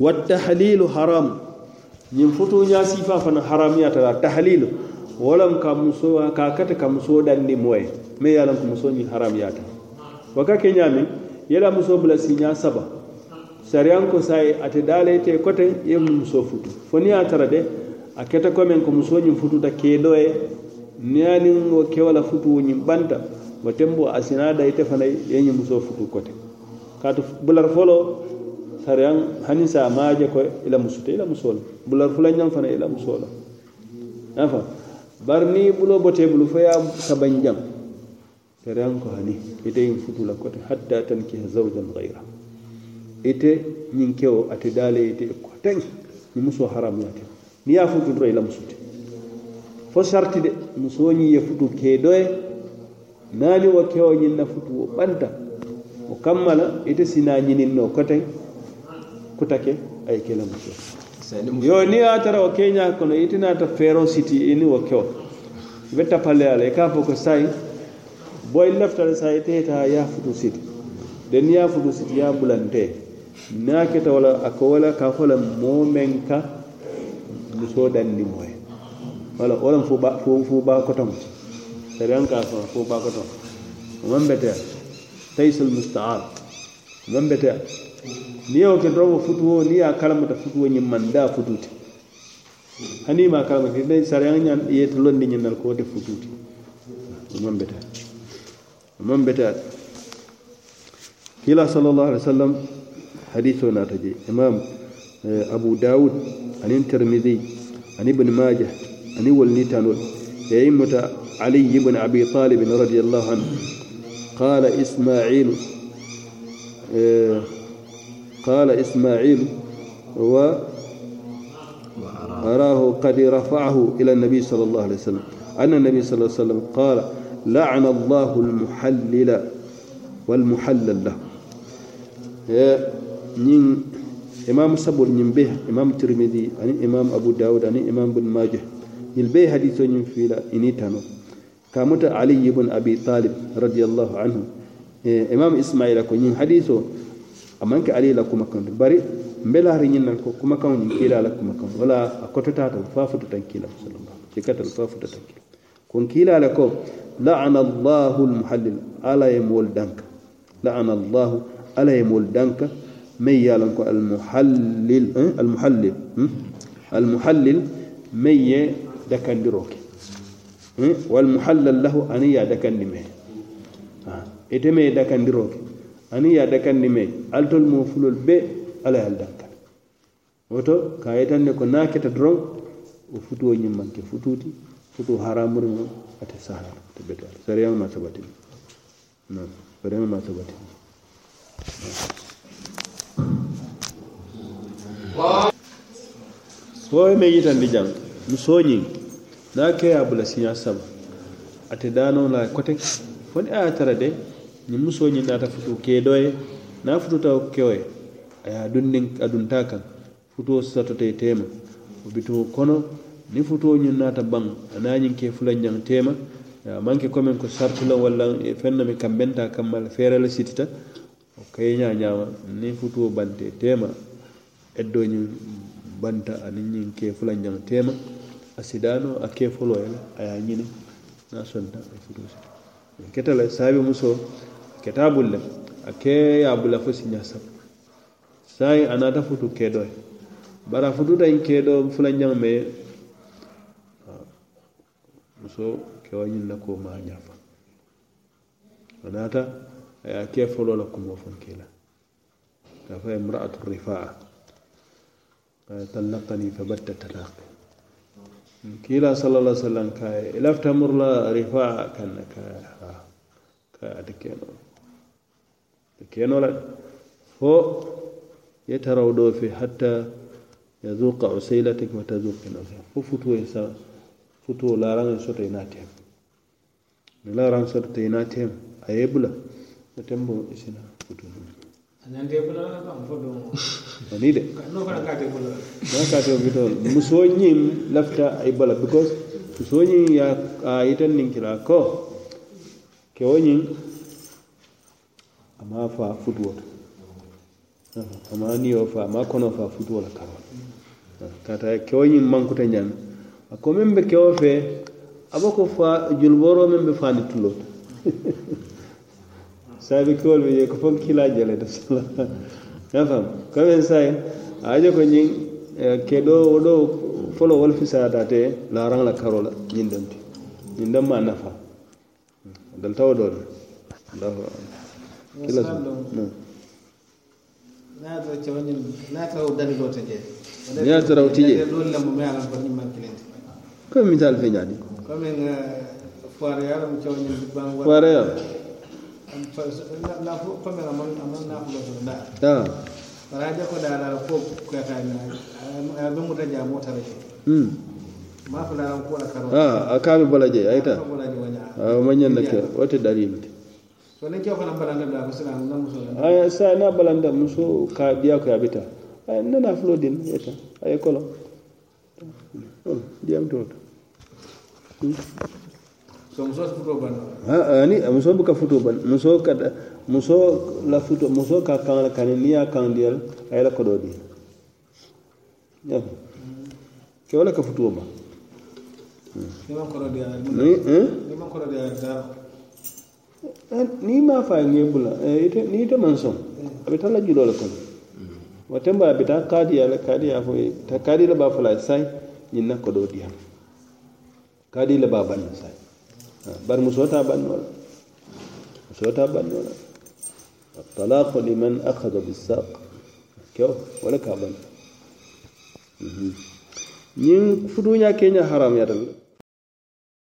والتحليل حرام ñiŋ futuuñaa siifaa fana haramiyata la tahlilu wolam ka musoo ka kata ka musoo dandi moye me ye a loŋ ko musoo ñiŋ haramiyata wo ka ke ñaamiŋ ye la musoo bula siiñaa saba sariyaŋ ko sayi ate daala ite koteŋ ye musoo futu fo niŋ ye a tara de a keta komeŋ ko musoo ñiŋ fututa keedoo ye niŋ ye niŋ wo kewo la futuwo ñiŋ banta wo tembo a sinaa da ite fana ye ñiŋ musoo futu koteŋ kaatu bular folo sariyaŋ hani sa maaje ko ila musuta ila musoo la bular fulanjaŋ fana ila musoo la afa bari niŋ buloo botee bulu fo ye a sabanjaŋ sariyaŋ ko hani ite yiŋ futu la kote hatta tankiha zawjan gayra ite ñiŋ kewo ate daale ite koteŋ ni musoo haramuyaate niŋ ye a futu doro ila musute. Fo sarti de musoo ñiŋ ye futu kee doye naani wo kewo ñiŋ na futu wo ɓanta o kamma la ite sina ñininno koteŋ kutake ay ke. La muso yo ni a tara o keña kono ite naata feero siti ini wo kewo be tapaleya ala e ka fo ko say boy laftale sa ite ta ya futu siti. Den ya futu siti ya bulante. Na keta wala ako wala ka fola momen ka muso dandi moye. Wala wo lam fo ba kotoŋ sariyan ka fo ba kotom o maŋ beteya taysul musta'an man bete ni yo ke doromo futuwo ni ya kalamata futuwo ñiŋ man da fututi hani ma kalamata ite sariyaŋ ñan yete londi ñinnal ko wote fututi man bete man bete kila sallallahu alaihi wasallam haditho nata je imam abu daud anin tirmidhi ani ibn majah ani wolni tanol e immata ali ibn abi talib radiyallahu anhu qala isma'il قال إسماعيل وأراه قد رفعه إلى النبي صلى الله عليه وسلم. أن النبي صلى الله عليه وسلم قال لعن الله المحلل والمحلل له. نين إمام سبور نين به إمام ترمذي أني إمام أبو داود أني إمام بن ماجه. يلبي حديث نين فيلا إني كامت علي بن أبي طالب رضي الله عنه إيه إمام إسماعيل كن حديثه amanke ali la kuma kan bari mbela hari nyin nan ko kuma kan nyin kila la kuma kan wala akotota ta fafuta tan kila sallallahu alaihi wasallam fafuta tan kila kun kila la ko la'ana allah al muhallil ala yamul danka la'ana allah ala yamul danka may yalan ko al muhallil al muhallil al muhallil may dakandiroke dakandiroke walmuhallal lahu ani ya dakandi me ite me dakandiroke ani ya dakandi me altol mo fulol be ala yal dankal woto ka yitanne ko naketa doron o futuwo ñimmanke fututi futu haramuri mo ate sahla te beto sariyama ma sabatini non sariyama ma sabatini sowe me yitandi jang mi soñing na keya bula siya sama. Ate dano la kote foni a tara de ni muso ni nata futu ke doye na futu ta kewe aya dunnin adunta kan futu sato te tema. Obito kono ni futu ni nata bang ananyin ke fulan jang tema. Ya manke komen ko sartula walla e fenna mi kambenta kammal ferala sitita o kayña ñama ni futuo bante tema. Eddo ñin banta anin ñin ke fulan jang tema. a sidano a kefolo ele a ye ñini na sonta e a futusi e keta la e saabi muso keta bulle a ke ya bula fo siña saba sayi a nata futu kedoye bara fututa in kedo fulanjaŋ me muso kewa ñin na ko ma ñafa a nata a ye a ke folo la kumo fonke la. Ka fa imra'atu rifaa. قال طلقني فبت تلاقي kiila sallallahu alaihi wasallam ka i lafita muru la rifaa kanna ka ka ate keno ate keno la. Fo ye taraw do hatta yazuqa usailatik wa tazuqi nafsa fo futuwo sa futuwo laraŋ soto ina tem. Ni laraŋ soto te ina tem a tembo isina futu. anide nakate bitol muso ñim lafta ay bala because muso ñim ya a yitan ninkira ko. Ke wo ama fa futuwoto ama niyo fa ama kono fa futuwola karol kata ke wo ñim mankuta ñami ako meŋ be kewo fe abo ko fa julboro meŋ be fani tuloto saabikuwol ɓe je ko fof kila jele to sala. Nafam. Kamen say aje ko ñin eh, ke ɗo o folo wol fisata te laran la karola ñin ɗonti ñin dem ma nafa dal tawo ɗon allahu kila ña taraw tije comme misal feñaadi comme foire yaram wara je ko daaral a kaaɓe bola je ayta mañanna ke wote dalilde so sa na balanda muso ka diya ko yaɓita ay nana fulo din yeta ay kolo ndiyam toto ani muso buka futo bal muso ka muso la futo muso ka kan la kan ni kan diyal ay la ko di. Ya. Ke wala ka futo ba eh? eh, ni ma fa ngi bula eh, ni ta man son la julo la ko watan ba bi ta kadiya la kadiya fo ta kadi la ba fala sai ni na ko do di kadi la ba ban sai. bari musoo taa bannoo la musoo taa bannoo la الطلاق لمن أخذ بالساق كيو ولا كابن نين فدوnya kenya haram ya dal